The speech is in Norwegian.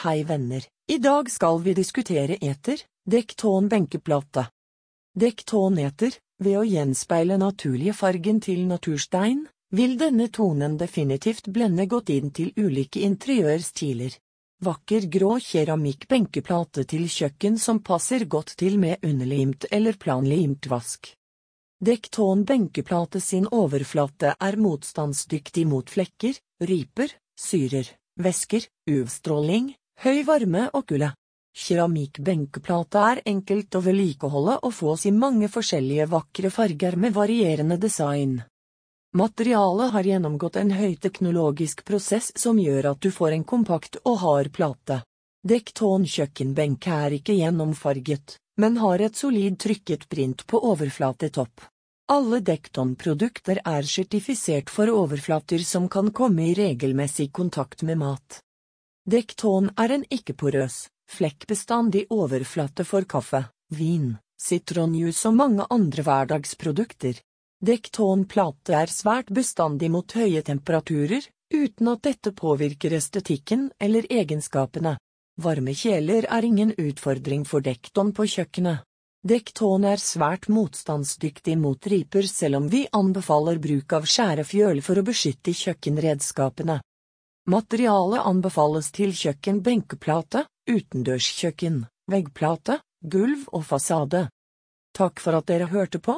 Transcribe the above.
Hei venner, i dag skal vi diskutere eter, dekktån benkeplate. Dekktån eter, ved å gjenspeile naturlige fargen til naturstein, vil denne tonen definitivt blende godt inn til ulike interiørstiler. Vakker grå keramikk benkeplate til kjøkken som passer godt til med underlimt eller planlimt vask. Dekktån benkeplate sin overflate er motstandsdyktig mot flekker, riper, syrer, væsker, UV-stråling, høy varme og kulde. Keramikkbenkeplate er enkelt å vedlikeholde og fås i mange forskjellige vakre farger med varierende design. Materialet har gjennomgått en høyteknologisk prosess som gjør at du får en kompakt og hard plate. Dekktån kjøkkenbenk er ikke gjennomfarget, men har et solid trykket print på overflatetopp. Alle Dekton-produkter er sertifisert for overflater som kan komme i regelmessig kontakt med mat. Dekton er en ikke-porøs, flekkbestandig overflate for kaffe, vin, sitronjuice og mange andre hverdagsprodukter. Dektonplate er svært bestandig mot høye temperaturer, uten at dette påvirker estetikken eller egenskapene. Varme kjeler er ingen utfordring for dekton på kjøkkenet. Dekton er svært motstandsdyktig mot riper selv om vi anbefaler bruk av skjærefjøl for å beskytte kjøkkenredskapene. Materialet anbefales til kjøkkenbenkeplate, utendørskjøkken, veggplate, gulv og fasade. Takk for at dere hørte på.